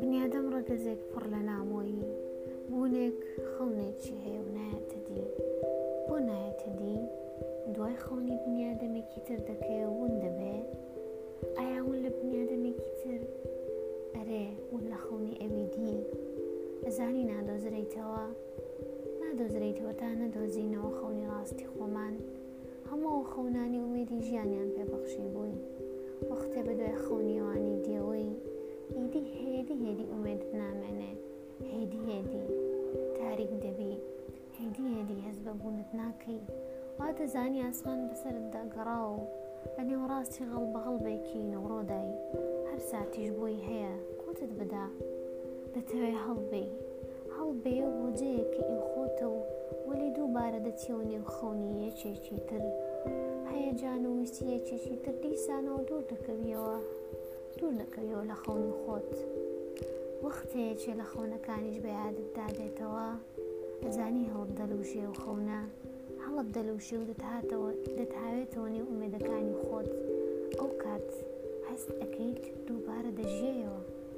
بنیادەم ڕەگەزێک پڕ لە نامۆیی بوونێک خەونێکی هەیە و نایەتە دی بۆ نایەتە دی دوای خەونی بنیادەمێکی تر دەکەی و ون دەبێ ئایا ون لە بنیادەمێکی تر ئەرێ ون لە خەونی ئەوی دی ئەزانی نادۆزرێیتەوە نادۆزرێیتەوە تا نەدۆزینەوە خەونی ڕاستی خۆمان هەموو ئەو خەونانی ئومێدی ژیانیان پێ بەخشیبووی وەختێ بەدوای خەونیەوانی دێوەی ئیدی هێدی هێدی ئومێدت نامێنێ هێدی هێدی تاریک دەبی هێدی هێدی هەز بەبوونت ناکەی وا دەزانی ئاسمان بەسەرتدا گەڕاو و بە نێوەڕاستی غەڵ بەغەڵبێکی نەوڕۆدای هەر ساتیش بۆی هەیە قوتت بدا دەتەوێ هەڵبێی هەڵبێ ووجەیەکە ی خۆتە و وەلێ دووبارە دەچیەوە نێو خەونی یەکێکی تر هەیەجان و ویستی یەکێکی تر دیسانەوە دوور دەکەویەوە دوور دەکەویەوە لە خەونی خۆت وەخت هەیەکێ لە خەونەکانیش بە یادت دادێتەوە ئەزانی هەڵت دەلوشێ و خەونە هەڵت دەلوشێ و دەتهاتەوە دەتهاوێتەوە نێو ئومێدەکانی خۆت ئەو کات هەست ئەکەیت دووبارە دەژیەیەوە